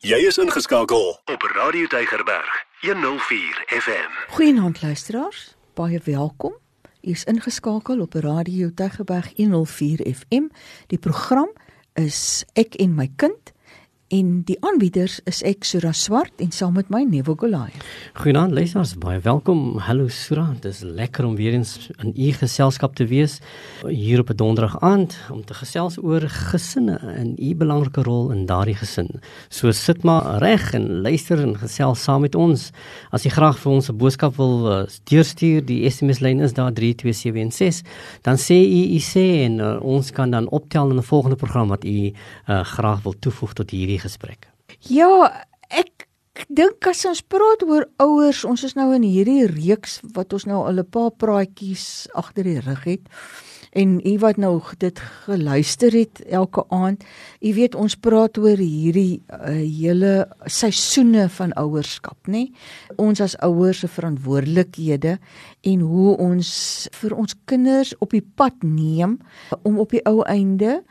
Jy is ingeskakel op Radio Tygerberg 104 FM. Goeienaand luisteraars, baie welkom. U is ingeskakel op Radio Tygerberg 104 FM. Die program is Ek en my kind en die aanbieders is ek Sura Swart en saam met my Nevo Golai. Goeienaand luisteraars, baie welkom. Hallo Sura, dit is lekker om weer eens in u geselskap te wees hier op 'n donderdag aand om te gesels oor gesinne en u belangrike rol in daardie gesin. So sit maar reg en luister en gesels saam met ons. As jy graag vir ons 'n boodskap wil uh, deurstuur, die SMS lyn is daar 32716, dan sê u u sê en uh, ons kan dan optel in 'n volgende program wat u uh, graag wil toevoeg tot hierdie gesprek. Ja, ek dink as ons praat oor ouers, ons is nou in hierdie reeks wat ons nou al 'n paar praatjies agter die rug het. En u wat nou dit geluister het elke aand, u weet ons praat oor hierdie uh, hele seisoene van ouerskap, nê? Ons as ouers se verantwoordelikhede en hoe ons vir ons kinders op die pad neem om op die ou einde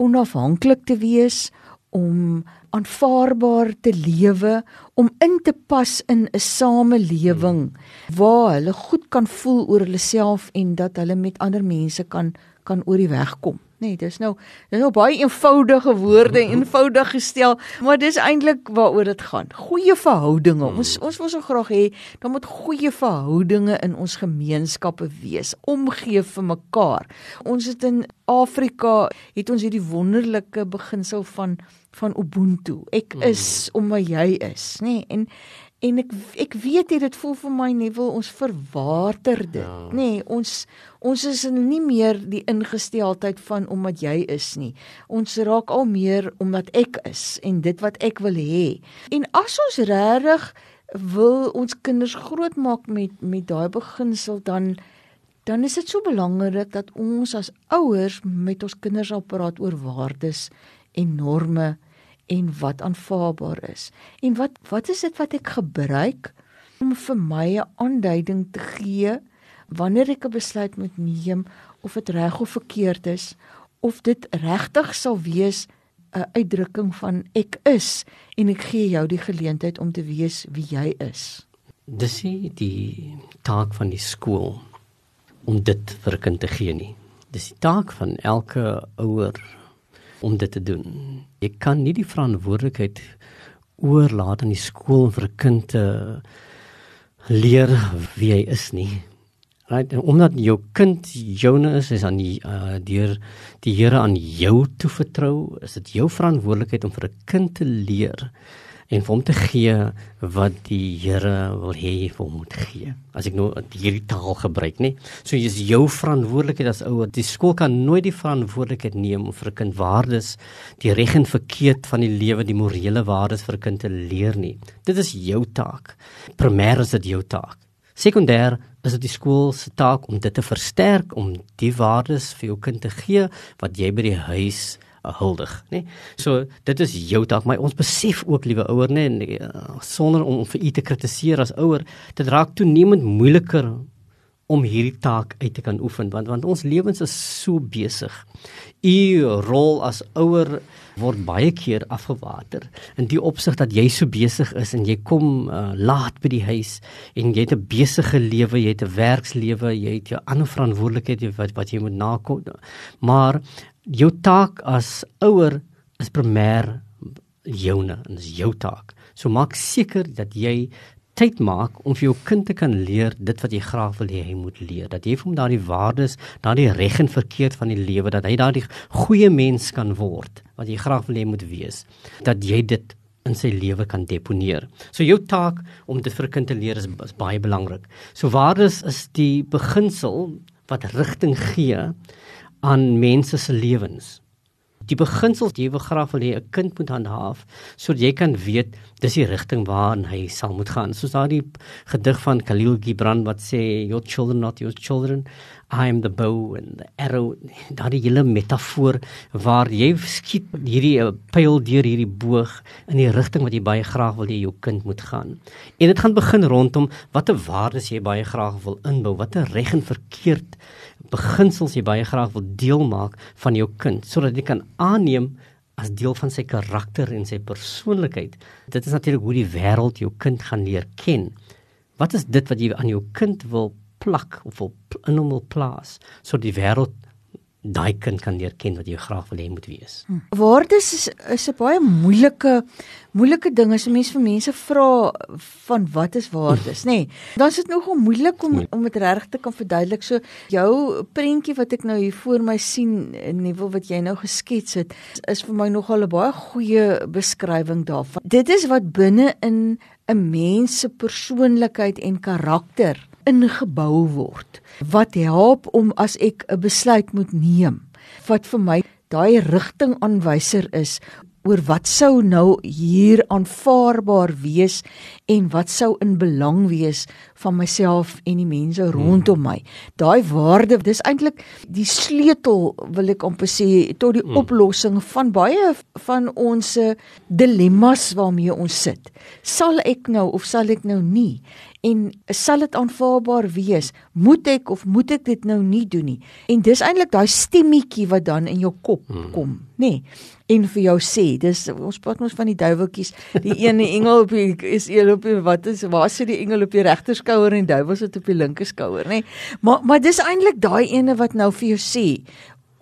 onafhanklik te wees, om aanvaarbaar te lewe, om in te pas in 'n samelewing waar hulle goed kan voel oor hulle self en dat hulle met ander mense kan kan oor die weg kom. Nee, dis nou dis nou baie eenvoudige woorde, eenvoudig gestel, maar dis eintlik waaroor dit gaan. Goeie verhoudinge. Ons ons wil so graag hê daar moet goeie verhoudinge in ons gemeenskappe wees. Omgee vir mekaar. Ons het in Afrika het ons hierdie wonderlike beginsel van van ubuntu. Ek is omdat jy is, nê? Nee, en en ek ek weet jy dit voel vir my nie wil ons verwater dit, ja. nê? Nee, ons ons is nie meer die ingesteldheid van omdat jy is nie. Ons raak al meer omdat ek is en dit wat ek wil hê. En as ons regtig wil ons kinders grootmaak met met daai beginsel dan dan is dit so belangrik dat ons as ouers met ons kinders al praat oor waardes en norme en wat aanvaarbaar is. En wat wat is dit wat ek gebruik om vir my 'n aanduiding te gee wanneer ek 'n besluit moet neem of dit reg of verkeerd is of dit regtig sal wees 'n uitdrukking van ek is en ek gee jou die geleentheid om te weet wie jy is. Dis die taak van die skool om dit vir kind te gee nie. Dis die taak van elke ouer om dit te doen. Jy kan nie die verantwoordelikheid oorlaat aan die skool vir 'n kind te leer wie hy is nie. Right? En omdat jou kind joune is, is aan die uh, deur die Here aan jou toe vertrou, is dit jou verantwoordelikheid om vir 'n kind te leer en vir hom te gee wat die Here wil hê vir hom moet gee. As ek nou hierdie taal gebruik, nê. So jy is jou verantwoordelikheid as ouer. Die skool kan nooit die verantwoordelikheid neem om vir 'n kind waardes, die reg en verkeerd van die lewe, die morele waardes vir 'n kind te leer nie. Dit is jou taak. Primêr is dit jou taak. Sekondêr is dit die skool se taak om dit te versterk om die waardes vir jou kind te gee wat jy by die huis huldig, nê? So dit is jou taak, maar ons besef ook liewe ouer, nê, uh, sonder om vir u te kritiseer as ouer, dit raak toenemend moeiliker om hierdie taak uit te kan oefen want want ons lewens is so besig. U rol as ouer word baie keer afgewater in die opsig dat jy so besig is en jy kom uh, laat by die huis en jy het 'n besige lewe, jy het 'n werkslewe, jy het jou ander verantwoordelikhede wat wat jy moet nakom. Maar jou taak as ouer is primêr joune en dis jou taak. So maak seker dat jy tyd maak om vir jou kind te kan leer dit wat jy graag wil hê hy moet leer. Dat jy vir hom daardie waardes, daardie reg en verkeerd van die lewe dat hy daardie goeie mens kan word wat jy graag wil hê moet wees. Dat jy dit in sy lewe kan deponeer. So jou taak om dit vir kind te leer is, is baie belangrik. So waardes is die beginsel wat rigting gee aan mense se lewens. Die beginsels jy wil graag wil hê 'n kind moet handhaaf sodat jy kan weet dis die rigting waarin hy sal moet gaan. Soos daardie gedig van Khalil Gibran wat sê your children not your children I am the bow and the arrow. Daardie hele metafoor waar jy skiet hierdie eh, pyl deur hierdie boog in die rigting wat jy baie graag wil hê jou kind moet gaan. En dit gaan begin rondom watter waardes jy baie graag wil inbou, watter reg en verkeerd beginsels jy baie graag wil deel maak van jou kind sodat jy kan aanneem as deel van sy karakter en sy persoonlikheid. Dit is natuurlik hoe die wêreld jou kind gaan leer ken. Wat is dit wat jy aan jou kind wil plak of wil in hom wil plaas sodat die wêreld daai kind kan leer ken wat jy graag wil hê moet wees. Hm. Waardes is is 'n baie moeilike moeilike ding as 'n mens vir mense vra van wat is waardes, nê? Nee, dan is dit nogal moeilik om om dit reg te kan verduidelik. So jou prentjie wat ek nou hier voor my sien, nuwe wat jy nou geskets het, is vir my nogal 'n baie goeie beskrywing daarvan. Dit is wat binne in 'n mens se persoonlikheid en karakter ingebou word wat help om as ek 'n besluit moet neem wat vir my daai rigtingaanwyser is oor wat sou nou hier aanvaarbaar wees en wat sou in belang wees van myself en die mense rondom my. Daai waarde, dis eintlik die sleutel wil ek amper sê tot die mm. oplossing van baie van ons dilemmas waarmee ons sit. Sal ek nou of sal ek nou nie? En sal dit aanvaarbaar wees? Moet ek of moet ek dit nou nie doen nie? En dis eintlik daai stemmetjie wat dan in jou kop hmm. kom, nê? Nee, en vir jou sê, dis ons praat mos van die duiweltjies, die ene engel op die is een op die wat is waar sit die engel op die regterskouer en duiwel sit op die linkerskouer, nê? Nee? Maar maar dis eintlik daai ene wat nou vir jou sê,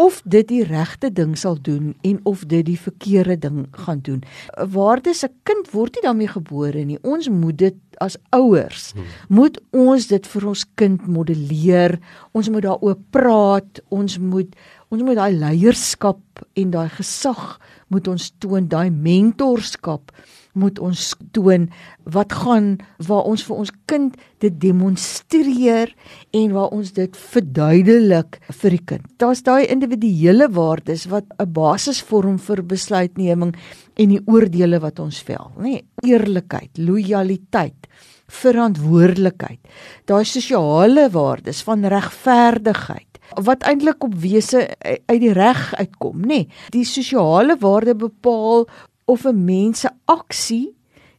of dit die regte ding sal doen en of dit die verkeerde ding gaan doen. Waardes 'n kind word nie daarmee gebore nie. Ons moet dit as ouers hmm. moet ons dit vir ons kind modelleer. Ons moet daaroor praat. Ons moet ons moet daai leierskap en daai gesag moet ons toon, daai mentorskap moet ons toon wat gaan waar ons vir ons kind dit demonstreer en waar ons dit verduidelik vir die kind. Daar's daai individuele waardes wat 'n basis vorm vir besluitneming en die oordeele wat ons vel, nê? Nee, eerlikheid, lojaliteit, verantwoordelikheid. Daai sosiale waardes van regverdigheid wat eintlik op wese uit die reg uitkom, nê? Nee, die sosiale waarde bepaal of 'n mens se aksie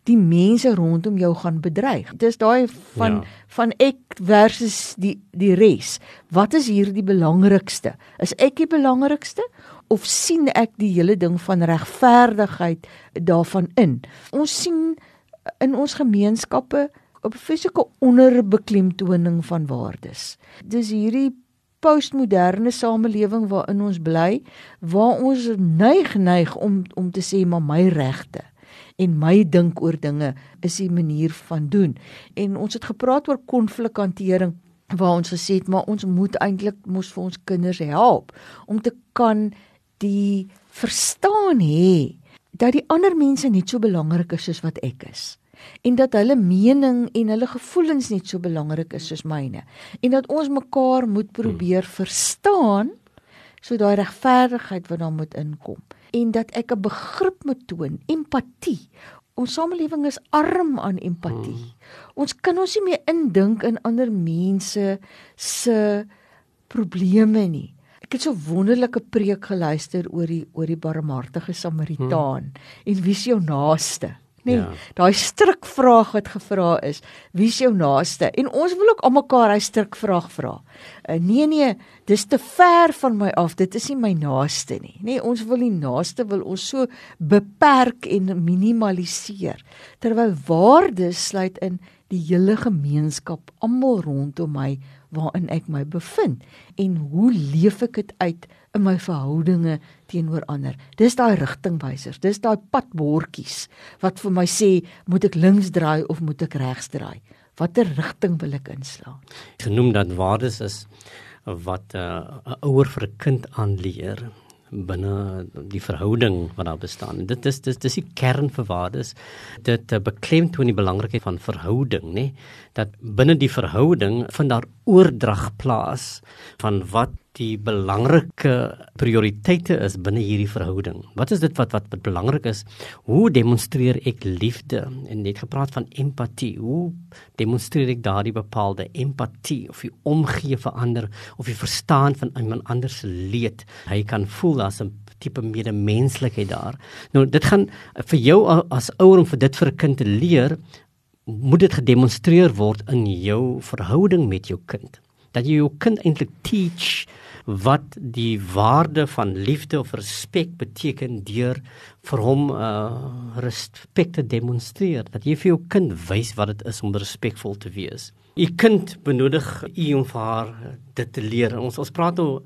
die mense rondom jou gaan bedreig. Dis daai van ja. van ek versus die die res. Wat is hier die belangrikste? Is ek die belangrikste of sien ek die hele ding van regverdigheid daarvan in? Ons sien in ons gemeenskappe 'n fisieke onderbeklemtoning van waardes. Dis hierdie postmoderne samelewing waarin ons bly waar ons neig neig om om te sê maar my regte en my dink oor dinge is die manier van doen. En ons het gepraat oor konflikhantering waar ons gesê het maar ons moet eintlik mos vir ons kinders help om te kan die verstaan hê dat die ander mense net so belangrik is soos wat ek is en dat hulle mening en hulle gevoelens net so belangrik is soos myne en dat ons mekaar moet probeer verstaan so daai regverdigheid wat daar moet inkom en dat ek 'n begrip moet toon empatie ons samelewing is arm aan empatie hmm. ons kan ons nie meer indink in ander mense se probleme nie Ek het so wonderlike preek geluister oor die oor die barmhartige Samaritaan hmm. en wie is jou naaste? Nee, ja. daai strikvraag wat gevra is, wie is jou naaste? En ons wil ook almekaar hy strikvraag vra. Uh, nee nee, dis te ver van my af. Dit is nie my naaste nie. Nee, ons wil die naaste wil ons so beperk en minimaliseer. Terwyl waarde sluit in die hele gemeenskap, almal rondom my waarin ek my bevind en hoe leef ek dit uit in my verhoudinge teenoor ander. Dis daai rigtingwysers, dis daai padbordjies wat vir my sê moet ek links draai of moet ek regs draai? Watter rigting wil ek inslaan? Genoem dat waardes is wat uh, 'n uh, ouer vir 'n kind aanleer binne die verhouding wat daar bestaan. Dit is dis dis die kern vir waardes. Dit uh, beklemtoon die belangrikheid van verhouding, nê? Dat binne die verhouding vind daar oordrag plaas van wat die belangrike prioriteite is binne hierdie verhouding. Wat is dit wat wat, wat belangrik is? Hoe demonstreer ek liefde? En net gepraat van empatie. Hoe demonstreer ek daardie bepaalde empatie of die omgee vir ander of die verstaan van iemand anders se leed? Hy kan voel as 'n tipe medemenslikheid daar. Nou dit gaan vir jou as ouer om vir dit vir 'n kind te leer, moet dit gedemonstreer word in jou verhouding met jou kind. Dat jy jou kind eintlik teach wat die waarde van liefde of respek beteken deur vir hom uh respek te demonstreer. Dat jy vir jou kind wys wat dit is om respekvol te wees. U kind benodig u om vir haar dit te leer. Ons ons praat nou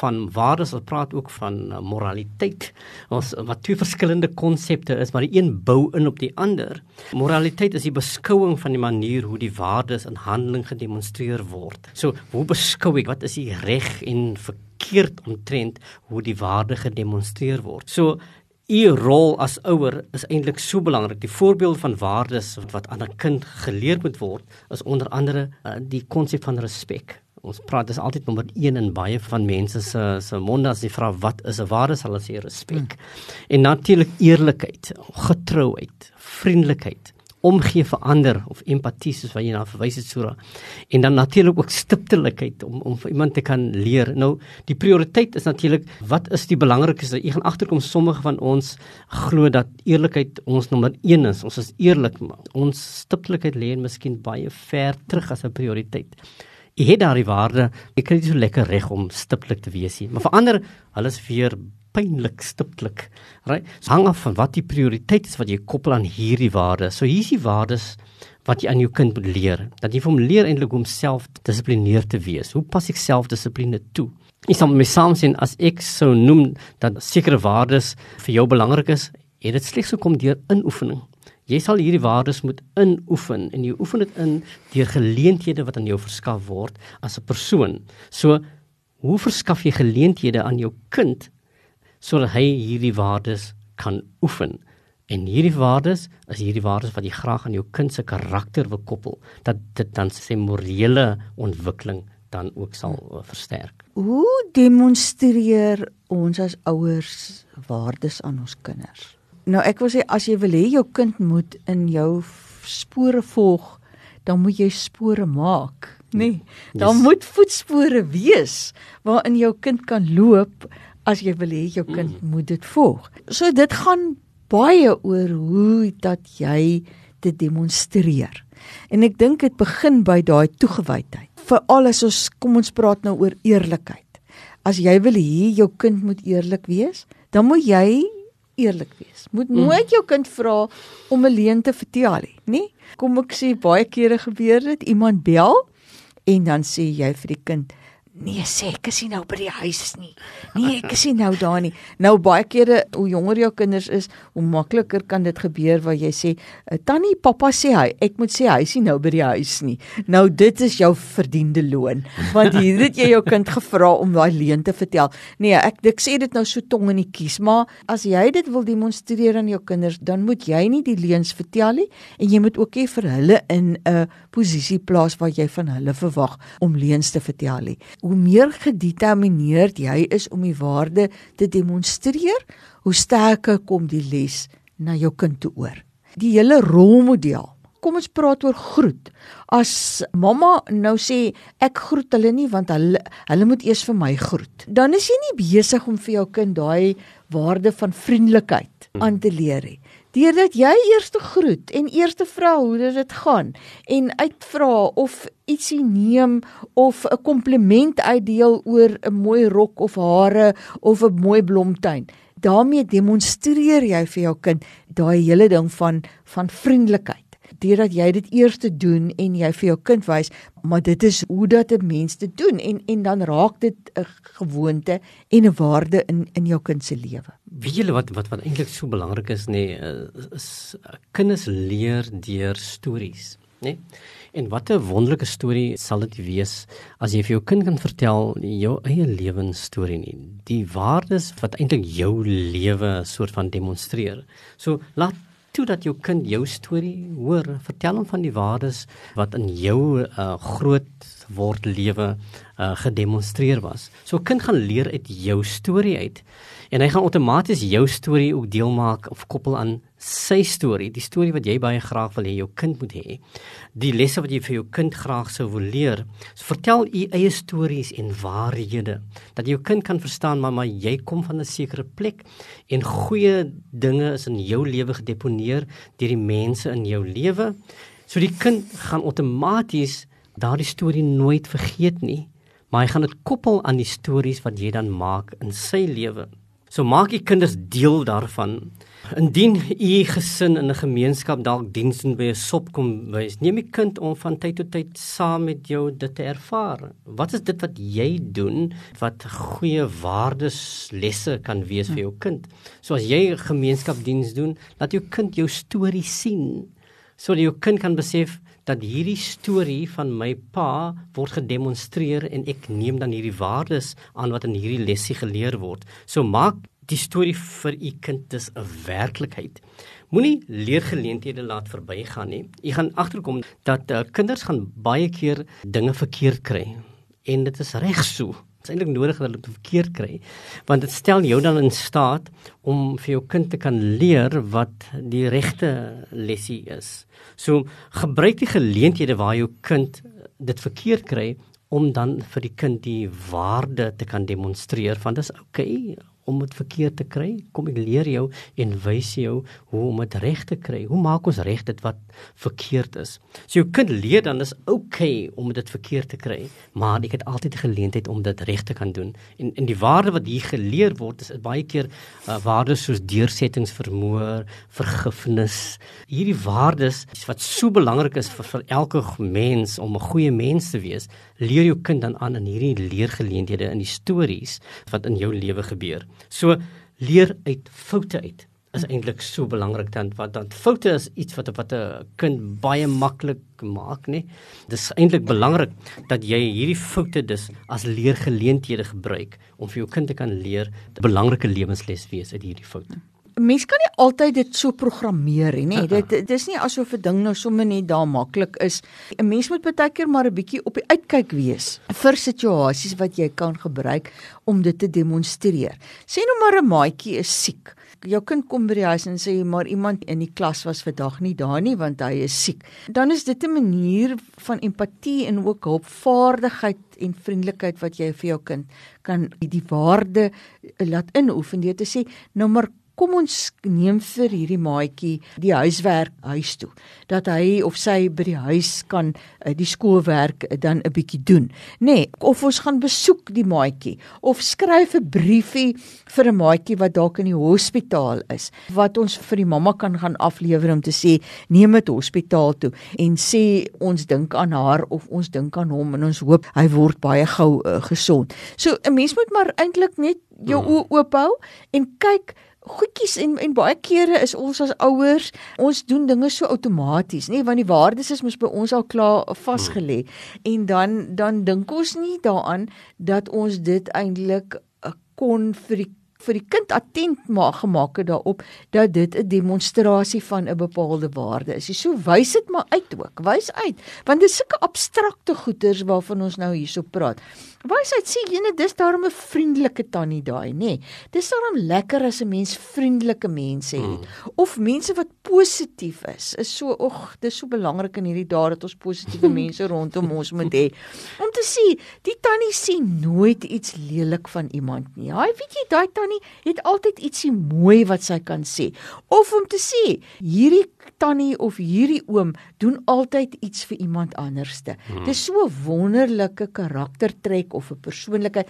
van waardes, ons praat ook van uh, moraliteit. Ons wat twee verskillende konsepte is, maar die een bou in op die ander. Moraliteit is die beskouing van die manier hoe die waardes in handeling gedemonstreer word. So, hoe beskou ek wat is die reg en verkeerd omtrent hoe die waarde gedemonstreer word? So U rol as ouer is eintlik so belangrik. Die voorbeeld van waardes wat aan 'n kind geleer moet word is onder andere uh, die konsep van respek. Ons praat dis altyd nommer 1 in baie van mense se se monde as jy vra wat is 'n waarde sal hulle sê respek. Hmm. En natuurlik eerlikheid, getrouheid, vriendelikheid omgee vir ander of empatie soos wat jy na verwys het Sura. En dan natuurlik ook stiptelikheid om om vir iemand te kan leer. Nou die prioriteit is natuurlik wat is die belangrikste? Jy gaan agterkom sommige van ons glo dat eerlikheid ons nommer 1 is. Ons is eerlik, ons stiptelikheid lê miskien baie ver terug as 'n prioriteit. Jy het daardie waarde, jy kry dit so lekker reg om stiptelik te wees hier. Maar vir ander, hulle is weer pynlik stiptelik. Right? So hang af van wat die prioriteit is wat jy koppel aan hierdie waardes. So hier is die waardes wat jy aan jou kind moet leer. Dat jy vir hom leer eintlik om self dissiplineer te wees. Hoe pas ek selfdissipline toe? Ek sal my saam sien as ek sou noem dat sekere waardes vir jou belangrik is, het dit slegs gekom deur inoefening. Jy sal hierdie waardes moet inoefen en jy oefen dit in deur geleenthede wat aan jou verskaf word as 'n persoon. So hoe verskaf jy geleenthede aan jou kind sodat hy hierdie waardes kan oefen. En hierdie waardes is hierdie waardes wat jy graag aan jou kind se karakter wil koppel, dat dit dan sy morele ontwikkeling dan ook sal uh, versterk. Hoe demonstreer ons as ouers waardes aan ons kinders? Nou ek wil sê as jy wil hê jou kind moet in jou spore volg, dan moet jy spore maak, nê? Nee, dan yes. moet voetspore wees waarin jou kind kan loop as jy wil hê jou kind mm. moet dit volg. So dit gaan baie oor hoe dat jy dit demonstreer. En ek dink dit begin by daai toegewydheid. Vir alles ons kom ons praat nou oor eerlikheid. As jy wil hê jou kind moet eerlik wees, dan moet jy eerlik wees. Moet mm. nooit jou kind vra om 'n leuen te vertel nie, nê? Kom ek sê baie kere gebeur dit, iemand bel en dan sê jy vir die kind, Nee, sê ek is nie nou by die huis nie. Nee, ek is nie nou daar nie. Nou baie kere hoe jonger jou kinders is, hoe makliker kan dit gebeur waar jy sê, eh, "Tannie, pappa sê hy, ek moet sê hy is nie nou by die huis nie." Nou dit is jou verdiende loon, want hier het jy jou kind gevra om daai leuen te vertel. Nee, ek ek sê dit nou so tong in die kies, maar as jy dit wil demonstreer aan jou kinders, dan moet jy nie die leuns vertel nie en jy moet ook nie vir hulle in 'n posisie plaas waar jy van hulle verwag om leuns te vertel nie hoe meer gedetermineerd jy is om die waarde te demonstreer, hoe sterker kom die les na jou kind toe oor. Die hele rolmodel. Kom ons praat oor groet. As mamma nou sê ek groet hulle nie want hulle hulle moet eers vir my groet. Dan is jy nie besig om vir jou kind daai waarde van vriendelikheid aan te leer nie deurdat jy eers te groet en eers te vra hoe dit gaan en uitvra of ietsie neem of 'n kompliment uitdeel oor 'n mooi rok of hare of 'n mooi blomtuin. daarmee demonstreer jy vir jou kind daai hele ding van van vriendelikheid deurdat jy dit eers te doen en jy vir jou kind wys maar dit is hoe dat 'n mens dit doen en en dan raak dit 'n gewoonte en 'n waarde in in jou kind se lewe. Wie julle wat wat wat eintlik so belangrik is nê nee, is kinders leer deur stories, nê? Nee? En wat 'n wonderlike storie sal dit wees as jy vir jou kind kan vertel jou eie lewensstorie nie. Die waardes wat eintlik jou lewe soort van demonstreer. So laat toe dat jou kind jou storie hoor, vertel hom van die waardes wat in jou uh, groot word lewe uh, gedemonstreer was. So kind gaan leer uit jou storie uit en hy gaan outomaties jou storie ook deel maak of koppel aan sy storie, die storie wat jy baie graag wil hê jou kind moet hê. Die lesse wat jy vir jou kind graag sou wil leer. So vertel u eie stories en waarhede dat jou kind kan verstaan mamma jy kom van 'n sekere plek en goeie dinge is in jou lewe gedeponeer deur die mense in jou lewe. So die kind gaan outomaties daardie storie nooit vergeet nie maar hy gaan dit koppel aan die stories wat jy dan maak in sy lewe. So maak die kinders deel daarvan. Indien u gesin in 'n gemeenskap dalk diens doen by 'n sop kom wys, neem die kind om van tyd tot tyd saam met jou dit te ervaar. Wat is dit wat jy doen wat goeie waardeslesse kan wees vir jou kind? So as jy gemeenskapdiens doen, laat jou kind jou storie sien sodat jou kind kan besef dat hierdie storie van my pa word gedemonstreer en ek neem dan hierdie waardes aan wat in hierdie lesie geleer word. So maak die storie vir u kind dis 'n werklikheid. Moenie leergeleenthede laat verbygaan nie. Jy gaan agterkom dat uh, kinders gaan baie keer dinge verkeerd kry en dit is reg so. Dit is eintlik nodig dat hulle dit verkeerd kry want dit stel jou dan in staat om vir jou kind te kan leer wat die regte lesie is. So gebruik die geleenthede waar jou kind dit verkeerd kry om dan vir die kind die waarde te kan demonstreer van dis oukei okay, om dit verkeerd te kry. Kom ek leer jou en wys jou hoe om dit reg te kry. Hoe maak ons reg dit wat verkeerd is? So jou kind leer dan is okay om dit verkeerd te kry, maar ek het altyd die geleentheid om dit reg te kan doen. En en die waarde wat hier geleer word is baie keer uh, waardes soos deursettingsvermoë, vergifnis. Hierdie waardes wat so belangrik is vir, vir elke mens om 'n goeie mens te wees, leer jou kind dan aan in hierdie leergeleenthede in die stories wat in jou lewe gebeur. So leer uit foute uit is eintlik so belangrik dan wat dan foute is iets wat wat 'n kind baie maklik maak nê. Dis eintlik belangrik dat jy hierdie foute dus as leergeleenthede gebruik om vir jou kind te kan leer 'n belangrike lewensles wees uit hierdie foute. Mens kan nie altyd dit so programmeer nie. Uh -uh. Dit dis nie asof 'n ding nou sommer net daar maklik is. 'n Mens moet baie keer maar 'n bietjie op die uitkyk wees vir situasies wat jy kan gebruik om dit te demonstreer. Sê nou maar 'n maatjie is siek jou kind kom by die huis en sê maar iemand in die klas was vandag nie daar nie want hy is siek. Dan is dit 'n manier van empatie en ook hulpvaardigheid en vriendelikheid wat jy vir jou kind kan die waarde laat inoefen deur te sê nou maar kom ons neem vir hierdie maatjie die huiswerk huis toe dat hy of sy by die huis kan uh, die skoolwerk dan 'n bietjie doen nê nee, of ons gaan besoek die maatjie of skryf 'n briefie vir 'n maatjie wat dalk in die hospitaal is wat ons vir die mamma kan gaan aflewer om te sê neem dit hospitaal toe en sê ons dink aan haar of ons dink aan hom en ons hoop hy word baie gou uh, gesond so 'n mens moet maar eintlik net jou hmm. oë oop hou en kyk goedjies en en baie kere is ons as ouers ons doen dinge so outomaties nê want die waardes is mos by ons al klaar vasgelê en dan dan dink ons nie daaraan dat ons dit eintlik eh, kon vir die vir die kind attent maak gemaak het daarop dat dit 'n demonstrasie van 'n bepaalde waarde is. So wys dit maar uit ook. Wys uit want dit is sulke abstrakte goeters waarvan ons nou hierso praat. Wysheid sê jene dis daarom 'n vriendelike tannie daai, nê. Nee. Dis daarom lekker as 'n mens vriendelike mense het mm. of mense wat positief is. Is so ag, dis so belangrik in hierdie dae dat ons positiewe mense rondom ons moet hê. Om te sê, die tannie sien nooit iets lelik van iemand nie. Haai, weet jy, daai tannie het altyd ietsie mooi wat sy kan sê. Of om te sê, hierdie tannie of hierdie oom doen altyd iets vir iemand anderste. Hmm. Dis so 'n wonderlike karaktertrek of 'n persoonlikheid.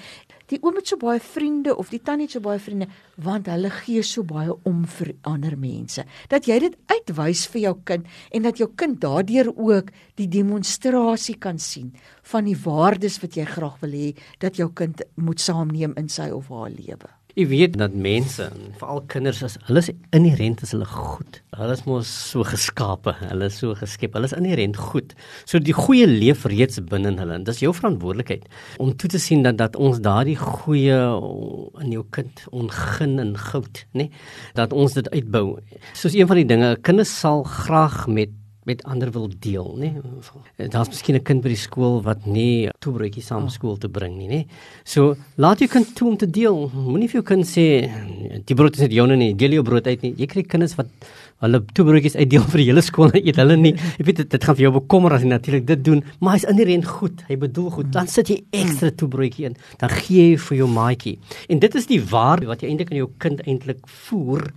Die oom het so baie vriende of die tannie het so baie vriende want hulle gee so baie om vir ander mense. Dat jy dit uitwys vir jou kind en dat jou kind daardeur ook die demonstrasie kan sien van die waardes wat jy graag wil hê dat jou kind moet saamneem in sy of haar lewe. Jy weet dat mense, veral kinders as hulle is inherënt is hulle goed. Hulle is mos so geskape, hulle is so geskep, hulle is inherënt goed. So die goeie leef reeds binne hulle. En dis jou verantwoordelikheid om toe te sien dat dat ons daardie goeie in jou kind ongin en goud, nê, nee, dat ons dit uitbou. Soos een van die dinge, kinders sal graag met met ander wil deel, nê? Nee? Daar's miskien 'n kind by die skool wat nie toebroodjies saam oh. skool te bring nie, nê? So, laat jou kind toe om te deel. Moenie vir jou kind sê die brood is net joune nie, deel jou brood uit nie. Jy kry kinders wat hulle toebroodjies uitdeel vir die hele skool en eet hulle nie. Jy weet dit, dit gaan vir jou bekommer as jy natuurlik dit doen, maar hy's inherënt goed. Hy bedoel goed. Dan sit jy ekstra toebroodjie in. Dan gee jy vir jou maatjie. En dit is die waarde wat jy eintlik aan jou kind eintlik voer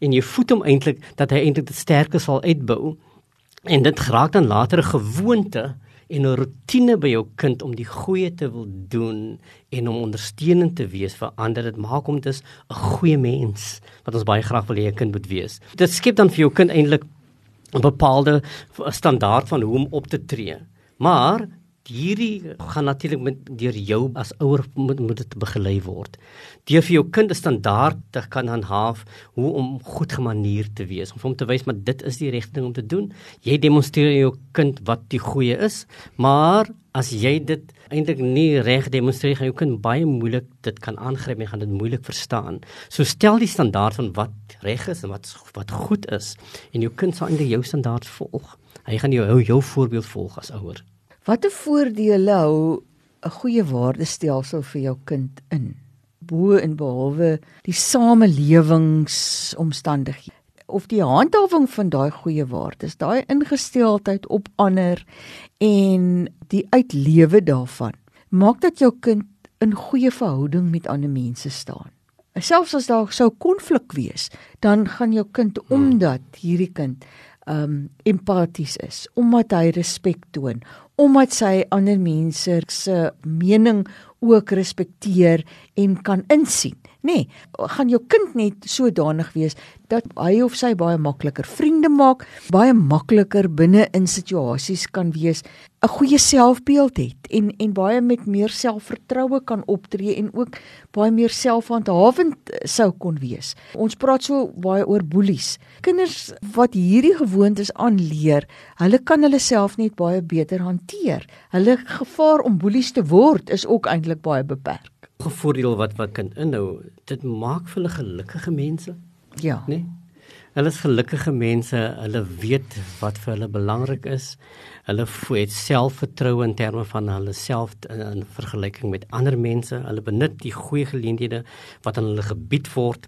en jy voed hom eintlik dat hy eintlik dit sterker sal uitbou. En dit geraak dan later 'n gewoonte en 'n rotine by jou kind om die goeie te wil doen en om ondersteunend te wees vir ander. Dit maak hom dus 'n goeie mens wat ons baie graag wil hê 'n kind moet wees. Dit skep dan vir jou kind eintlik 'n bepaalde standaard van hoe om op te tree. Maar hierdie gaan natuurlik met deur jou as ouer moet moet dit begelei word. Deur vir jou kind 'n standaard te kan handhaaf hoe om goed gemanier te wees, om hom te wys maar dit is die regte ding om te doen. Jy demonstreer jou kind wat die goeie is, maar as jy dit eintlik nie reg demonstreer gaan jou kind baie moeilik dit kan aangryp en gaan dit moeilik verstaan. So stel die standaard van wat reg is en wat wat goed is en jou kind sal eintlik jou standaard volg. Hy gaan jou jou voorbeeld volg as ouer. Watter voordele hou 'n goeie waardestelsel vir jou kind in? Bo en behalwe die samelewingsomstandighede of die handhawing van daai goeie waardes, daai ingesteldheid op ander en die uitlewe daarvan, maak dat jou kind in goeie verhouding met ander mense staan. Selfs as daar sou konflik wees, dan gaan jou kind omdat hierdie kind um empaties is, omdat hy respek toon, omdat sy ander mense se mening ook respekteer en kan insien. Nee, gaan jou kind net sodanig wees dat hy of sy baie makliker vriende maak, baie makliker binne in situasies kan wees, 'n goeie selfbeeld het en en baie met meer selfvertroue kan optree en ook baie meer selfhandhawend sou kon wees. Ons praat so baie oor boelies. Kinders wat hierdie gewoontes aanleer, hulle kan hulle self net baie beter hanteer. Hulle gevaar om boelies te word is ook eintlik baie beperk voordeel wat wat kan inhou, dit maak vir hulle gelukkige mense. Ja. Nee. Hulle is gelukkige mense, hulle weet wat vir hulle belangrik is. Hulle het selfvertroue in terme van hulle self in, in vergelyking met ander mense. Hulle benut die goeie geleenthede wat aan hulle gebied word.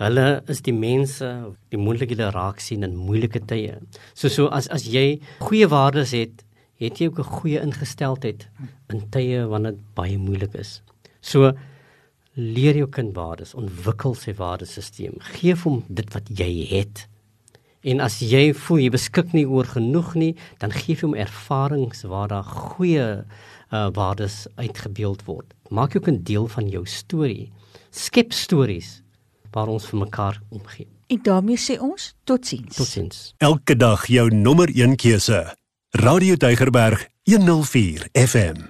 Hulle is die mense die moontlikhede raak sien in moeilike tye. So so as as jy goeie waardes het, het jy ook 'n goeie ingesteldheid in tye wanneer dit baie moeilik is. So leer jou kind waardes, ontwikkel sy waardesisteem. Geef hom dit wat jy het. En as jy voel jy beskik nie oor genoeg nie, dan gee hom ervarings waar daar goeie uh, waardes uitgebeeld word. Maak jou kind deel van jou storie. Skep stories waar ons vir mekaar omgee. En daarmee sê ons totsiens. Totsiens. Elke dag jou nommer 1 keuse. Radio Deugerberg 104 FM.